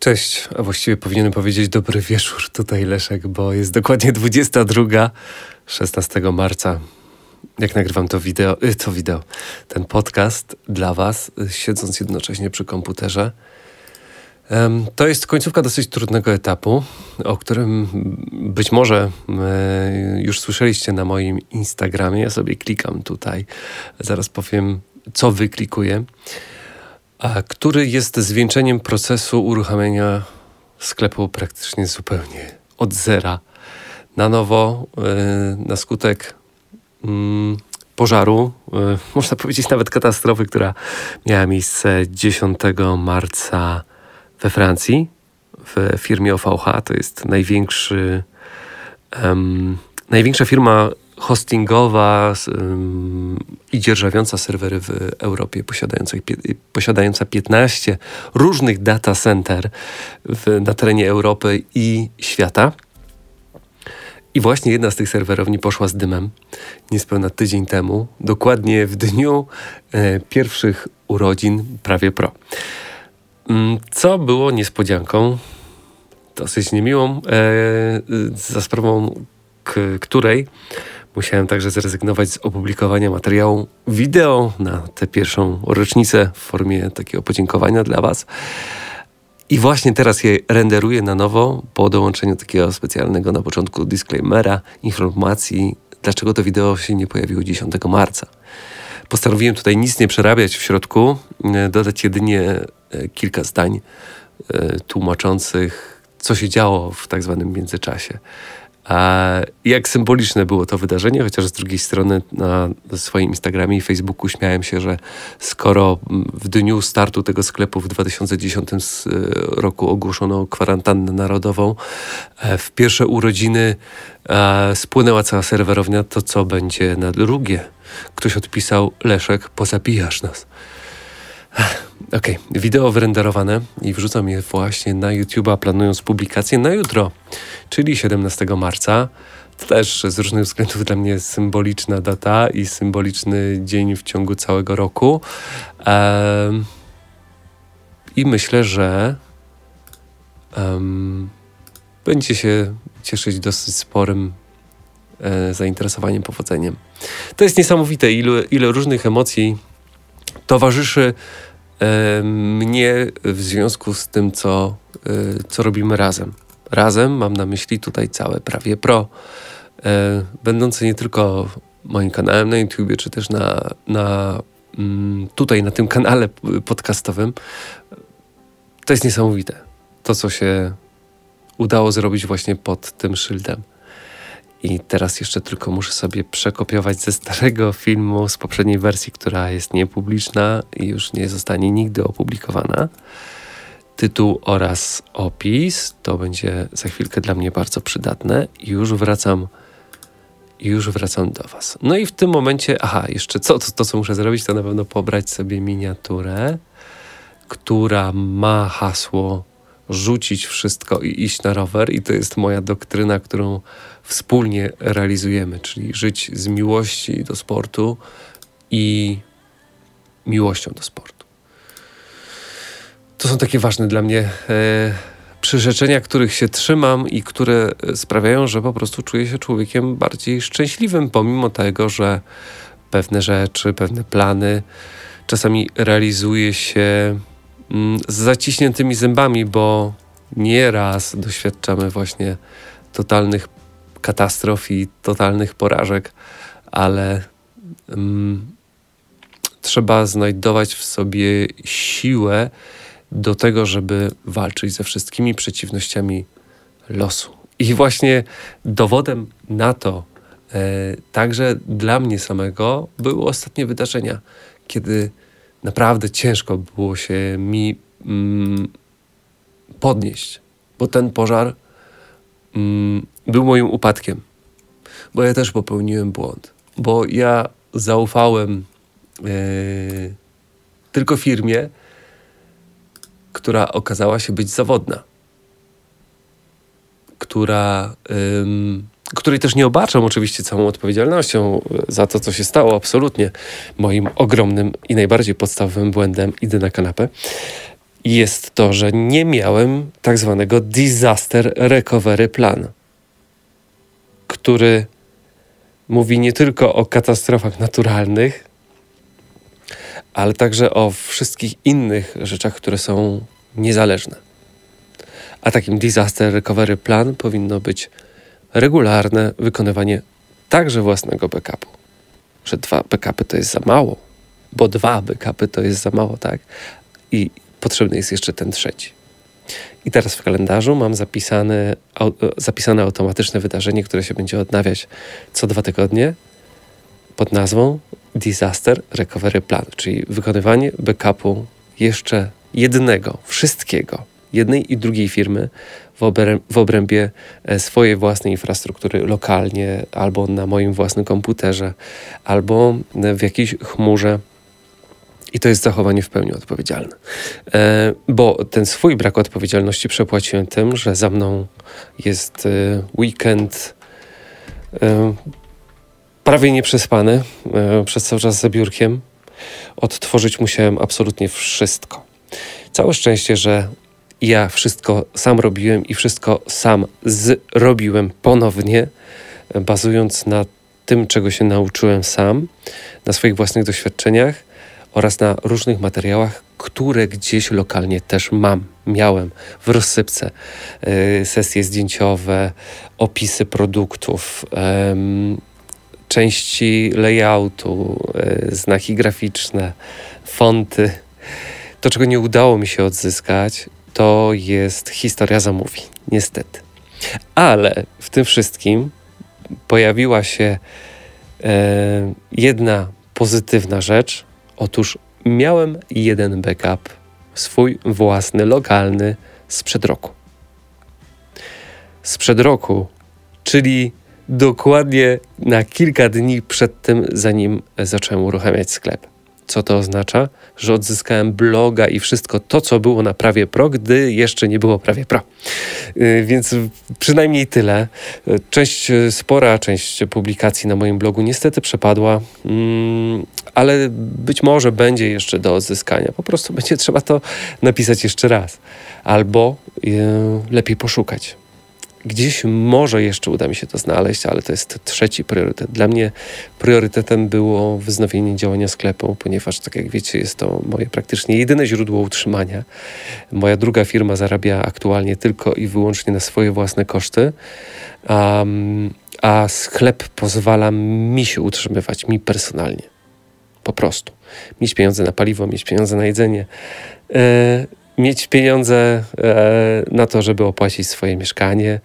Cześć, a właściwie powinienem powiedzieć dobry wieczór tutaj Leszek, bo jest dokładnie 22, 16 marca. Jak nagrywam to wideo, y, to wideo, ten podcast dla Was, y, siedząc jednocześnie przy komputerze. To jest końcówka dosyć trudnego etapu, o którym być może y, już słyszeliście na moim Instagramie. Ja sobie klikam tutaj, zaraz powiem, co wyklikuję a który jest zwieńczeniem procesu uruchamiania sklepu praktycznie zupełnie od zera na nowo, yy, na skutek yy, pożaru, yy, można powiedzieć nawet katastrofy, która miała miejsce 10 marca we Francji w firmie OVH. To jest największy, największa firma hostingowa i dzierżawiąca serwery w Europie, posiadająca 15 różnych data center w, na terenie Europy i świata. I właśnie jedna z tych serwerowni poszła z dymem niespełna tydzień temu, dokładnie w dniu e, pierwszych urodzin prawie pro. Mm, co było niespodzianką, dosyć niemiłą, e, za sprawą której Musiałem także zrezygnować z opublikowania materiału wideo na tę pierwszą rocznicę w formie takiego podziękowania dla Was. I właśnie teraz je renderuję na nowo po dołączeniu takiego specjalnego na początku disclaimera, informacji, dlaczego to wideo się nie pojawiło 10 marca. Postanowiłem tutaj nic nie przerabiać w środku, e, dodać jedynie e, kilka zdań e, tłumaczących, co się działo w tak zwanym międzyczasie. Jak symboliczne było to wydarzenie, chociaż z drugiej strony na swoim Instagramie i Facebooku śmiałem się, że skoro w dniu startu tego sklepu w 2010 roku ogłoszono kwarantannę narodową, e, w pierwsze urodziny e, spłynęła cała serwerownia, to co będzie na drugie? Ktoś odpisał, Leszek, pozabijasz nas. Okej, okay. wideo wyrenderowane i wrzucam je właśnie na YouTube'a, planując publikację na jutro, czyli 17 marca. To też z różnych względów dla mnie symboliczna data i symboliczny dzień w ciągu całego roku. Um, I myślę, że um, będzie się cieszyć dosyć sporym e, zainteresowaniem, powodzeniem. To jest niesamowite, ile, ile różnych emocji towarzyszy mnie w związku z tym, co, e, co robimy razem. Razem mam na myśli tutaj całe prawie pro, e, będące nie tylko moim kanałem na YouTube, czy też na, na mm, tutaj na tym kanale podcastowym. To jest niesamowite. To, co się udało zrobić właśnie pod tym szyldem. I teraz jeszcze tylko muszę sobie przekopiować ze starego filmu, z poprzedniej wersji, która jest niepubliczna i już nie zostanie nigdy opublikowana. Tytuł oraz opis to będzie za chwilkę dla mnie bardzo przydatne i już wracam już wracam do Was. No i w tym momencie, aha, jeszcze co, to, to co muszę zrobić, to na pewno pobrać sobie miniaturę, która ma hasło rzucić wszystko i iść na rower. I to jest moja doktryna, którą wspólnie realizujemy, czyli żyć z miłości do sportu i miłością do sportu. To są takie ważne dla mnie e, przyrzeczenia, których się trzymam i które sprawiają, że po prostu czuję się człowiekiem bardziej szczęśliwym, pomimo tego, że pewne rzeczy, pewne plany czasami realizuje się z zaciśniętymi zębami, bo nieraz doświadczamy właśnie totalnych katastrof i totalnych porażek, ale um, trzeba znajdować w sobie siłę do tego, żeby walczyć ze wszystkimi przeciwnościami losu. I właśnie dowodem na to, e, także dla mnie samego, były ostatnie wydarzenia, kiedy naprawdę ciężko było się mi mm, podnieść, bo ten pożar mm, był moim upadkiem, bo ja też popełniłem błąd, bo ja zaufałem e, tylko firmie, która okazała się być zawodna, która, której też nie obarczam oczywiście całą odpowiedzialnością za to, co się stało, absolutnie moim ogromnym i najbardziej podstawowym błędem idę na kanapę. jest to, że nie miałem tak zwanego disaster recovery plan, który mówi nie tylko o katastrofach naturalnych, ale także o wszystkich innych rzeczach, które są niezależne. A takim disaster recovery plan powinno być regularne wykonywanie także własnego backupu. Że dwa backupy to jest za mało, bo dwa backupy to jest za mało, tak? I potrzebny jest jeszcze ten trzeci. I teraz w kalendarzu mam zapisane, zapisane automatyczne wydarzenie, które się będzie odnawiać co dwa tygodnie pod nazwą Disaster Recovery Plan, czyli wykonywanie backupu jeszcze jednego, wszystkiego, jednej i drugiej firmy w, obrębie e, swojej własnej infrastruktury lokalnie, albo na moim własnym komputerze, albo w jakiejś chmurze. I to jest zachowanie w pełni odpowiedzialne. E, bo ten swój brak odpowiedzialności przepłaciłem tym, że za mną jest e, weekend prawie nieprzespany, przez cały czas za biurkiem. Odtworzyć musiałem absolutnie wszystko. Całe szczęście, że ja wszystko sam robiłem i wszystko sam zrobiłem ponownie, bazując na tym, czego się nauczyłem sam, na swoich własnych doświadczeniach oraz na różnych materiałach, które gdzieś lokalnie też mam, miałem w rozsypce. Yy, sesje zdjęciowe, opisy produktów, części layoutu, yy, znaki graficzne, fonty. To, czego nie udało mi się odzyskać, to jest historia zamówień, niestety. Ale w tym wszystkim pojawiła się e, jedna pozytywna rzecz. Otóż miałem jeden backup, swój własny, lokalny, sprzed roku. Sprzed roku, czyli dokładnie na kilka dni przed tym, zanim zacząłem uruchamiać sklep. Co to oznacza? Że odzyskałem bloga i wszystko to, co było na prawie pro, gdy jeszcze nie było prawie pro. Yy, więc przynajmniej tyle. Część, spora część publikacji na moim blogu niestety przepadła, mm, ale być może będzie jeszcze do odzyskania. Po prostu będzie trzeba to napisać jeszcze raz. Albo lepiej poszukać. Gdzieś może jeszcze uda mi się to znaleźć, ale to jest trzeci priorytet. Dla mnie priorytetem było wznowienie działania sklepu, ponieważ, tak jak wiecie, jest to moje praktycznie jedyne źródło utrzymania. Moja druga firma zarabia aktualnie tylko i wyłącznie na swoje własne koszty, um, a sklep pozwala mi się utrzymywać, mi personalnie. Po prostu. Mieć pieniądze na paliwo, mieć pieniądze na jedzenie. Yy, mieć pieniądze e, na to, żeby opłacić swoje mieszkanie,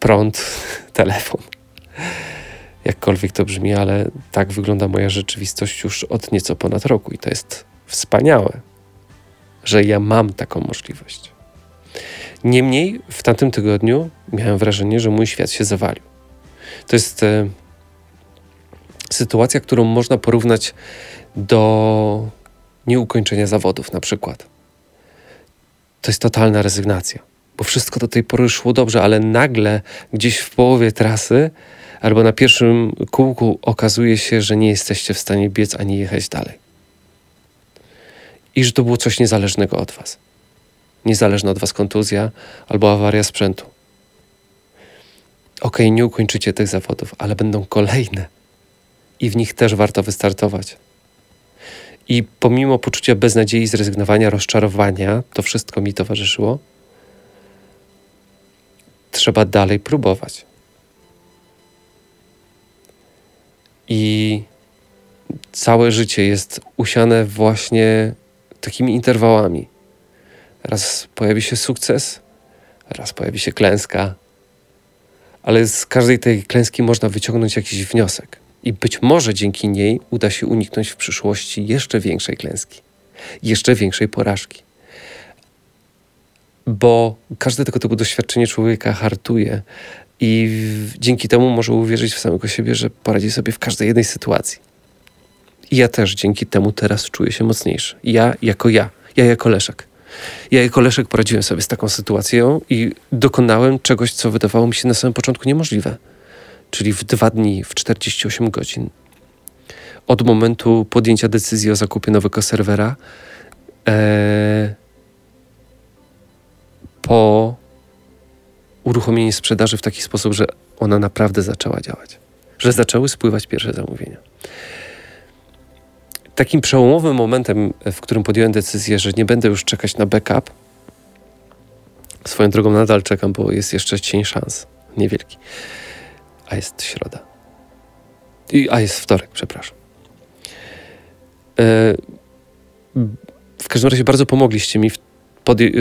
prąd, telefon. Jakkolwiek to brzmi, ale tak wygląda moja rzeczywistość już od nieco ponad roku i to jest wspaniałe, że ja mam taką możliwość. Niemniej w tamtym tygodniu miałem wrażenie, że mój świat się zawalił. To jest e, sytuacja, którą można porównać do nieukończenia zawodów, na przykład to jest totalna rezygnacja. Bo wszystko do tej pory szło dobrze, ale nagle gdzieś w połowie trasy albo na pierwszym kółku okazuje się, że nie jesteście w stanie biec ani jechać dalej. I że to było coś niezależnego od Was. Niezależna od Was kontuzja albo awaria sprzętu. Ok, nie ukończycie tych zawodów, ale będą kolejne. I w nich też warto wystartować. I pomimo poczucia beznadziei, zrezygnowania, rozczarowania, to wszystko mi towarzyszyło, trzeba dalej próbować. I całe życie jest usiane właśnie takimi interwałami. Raz pojawi się sukces, raz pojawi się klęska, ale z każdej tej klęski można wyciągnąć jakiś wniosek i być może dzięki niej uda się uniknąć w przyszłości jeszcze większej klęski, jeszcze większej porażki. Bo każde tego typu doświadczenie człowieka hartuje i w, dzięki temu może uwierzyć w samego siebie, że poradzi sobie w każdej jednej sytuacji. I ja też dzięki temu teraz czuję się mocniejszy. Ja jako ja, ja jako Leszek. Ja jako Leszek poradziłem sobie z taką sytuacją i dokonałem czegoś, co wydawało mi się na samym początku niemożliwe czyli w dwa dni, w 48 godzin. Od momentu podjęcia decyzji o zakupie nowego serwera, e, po uruchomieniu sprzedaży w taki sposób, że ona naprawdę zaczęła działać, że zaczęły spływać pierwsze zamówienia. Takim przełomowym momentem, w którym podjąłem decyzję, że nie będę już czekać na backup, swoją drogą nadal czekam, bo jest jeszcze cień szans, niewielki, a jest środa. I, a jest wtorek, przepraszam. E, w każdym razie bardzo pomogliście mi w,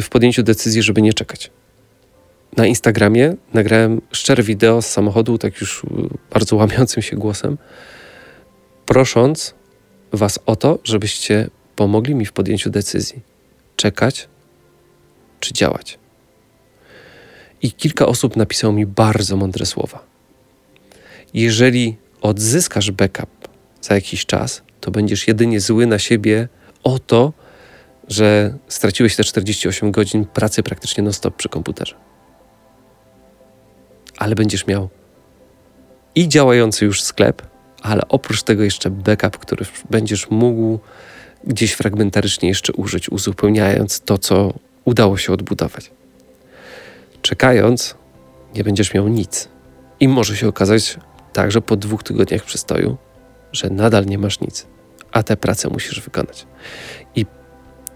w podjęciu decyzji, żeby nie czekać. Na Instagramie nagrałem szczere wideo z samochodu, tak już bardzo łamiącym się głosem, prosząc Was o to, żebyście pomogli mi w podjęciu decyzji. Czekać czy działać. I kilka osób napisało mi bardzo mądre słowa. Jeżeli odzyskasz backup za jakiś czas, to będziesz jedynie zły na siebie o to, że straciłeś te 48 godzin pracy praktycznie non-stop przy komputerze. Ale będziesz miał i działający już sklep, ale oprócz tego jeszcze backup, który będziesz mógł gdzieś fragmentarycznie jeszcze użyć, uzupełniając to, co udało się odbudować. Czekając, nie będziesz miał nic. I może się okazać tak, że po dwóch tygodniach przystoju, że nadal nie masz nic, a tę pracę musisz wykonać. I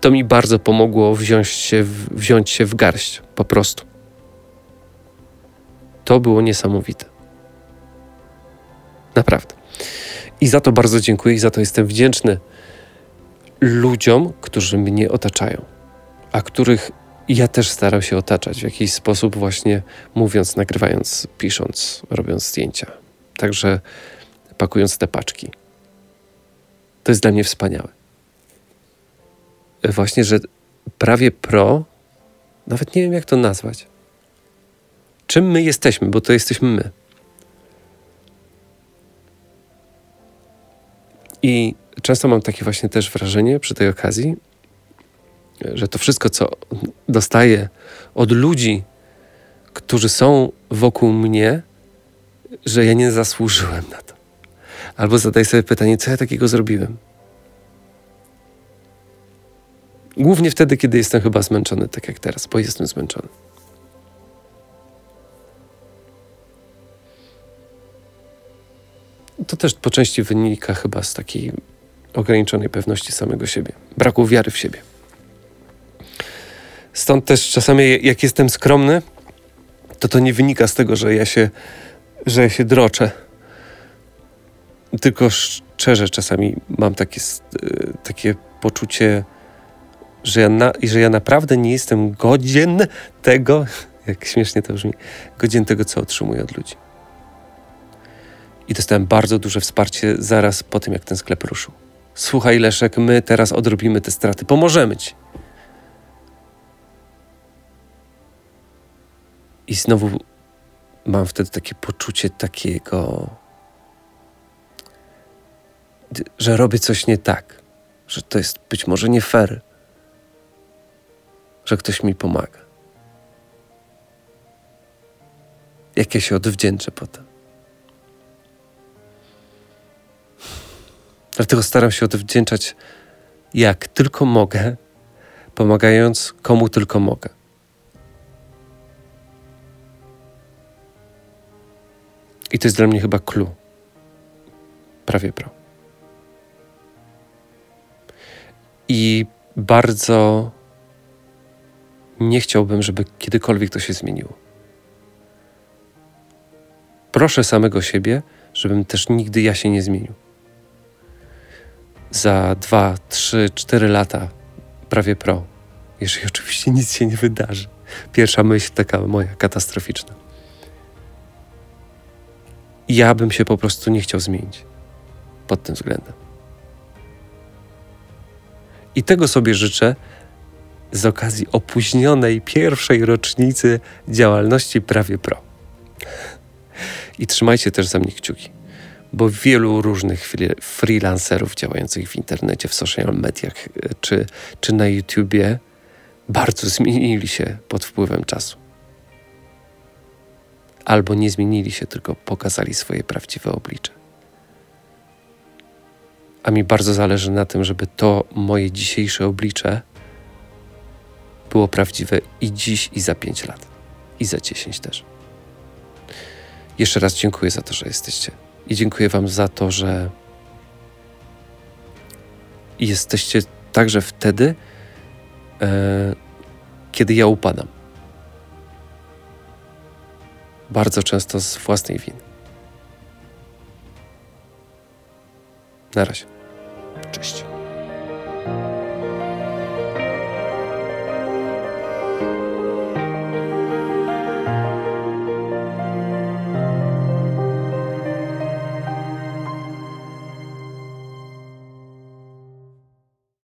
to mi bardzo pomogło wziąć się, wziąć się w garść, po prostu. To było niesamowite. Naprawdę. I za to bardzo dziękuję i za to jestem wdzięczny ludziom, którzy mnie otaczają, a których ja też staram się otaczać w jakiś sposób, właśnie mówiąc, nagrywając, pisząc, robiąc zdjęcia. Także pakując te paczki. To jest dla mnie wspaniałe. Właśnie, że prawie pro, nawet nie wiem jak to nazwać. Czym my jesteśmy, bo to jesteśmy my. I często mam takie właśnie też wrażenie przy tej okazji, że to wszystko, co dostaję od ludzi, którzy są wokół mnie, że ja nie zasłużyłem na to. Albo zadaję sobie pytanie, co ja takiego zrobiłem. Głównie wtedy, kiedy jestem chyba zmęczony, tak jak teraz, bo jestem zmęczony. To też po części wynika chyba z takiej ograniczonej pewności samego siebie, braku wiary w siebie. Stąd też czasami, jak jestem skromny, to to nie wynika z tego, że ja się, że się droczę. Tylko szczerze czasami mam takie, e, takie poczucie, że ja, na, że ja naprawdę nie jestem godzien tego, jak śmiesznie to brzmi, godzien tego, co otrzymuję od ludzi. I dostałem bardzo duże wsparcie zaraz po tym, jak ten sklep ruszył. Słuchaj, Leszek, my teraz odrobimy te straty, pomożemy ci. I znowu mam wtedy takie poczucie takiego, że robię coś nie tak, że to jest być może nie fair, że ktoś mi pomaga. Jak ja się odwdzięczę potem. Dlatego staram się odwdzięczać jak tylko mogę, pomagając komu tylko mogę. I to jest dla mnie chyba clue. Prawie pro. I bardzo nie chciałbym, żeby kiedykolwiek to się zmieniło. Proszę samego siebie, żebym też nigdy ja się nie zmienił. Za dwa, trzy, cztery lata prawie pro, jeżeli oczywiście nic się nie wydarzy. Pierwsza myśl taka moja katastroficzna ja bym się po prostu nie chciał zmienić pod tym względem. I tego sobie życzę z okazji opóźnionej pierwszej rocznicy działalności Prawie Pro. I trzymajcie też za mnie kciuki, bo wielu różnych freelancerów działających w internecie, w social mediach czy, czy na YouTubie bardzo zmienili się pod wpływem czasu albo nie zmienili się, tylko pokazali swoje prawdziwe oblicze. A mi bardzo zależy na tym, żeby to moje dzisiejsze oblicze było prawdziwe i dziś, i za 5 lat, i za 10 też. Jeszcze raz dziękuję za to, że jesteście. I dziękuję Wam za to, że jesteście także wtedy, e, kiedy ja upadam. Bardzo często z własnej winy. Na razie. Cześć.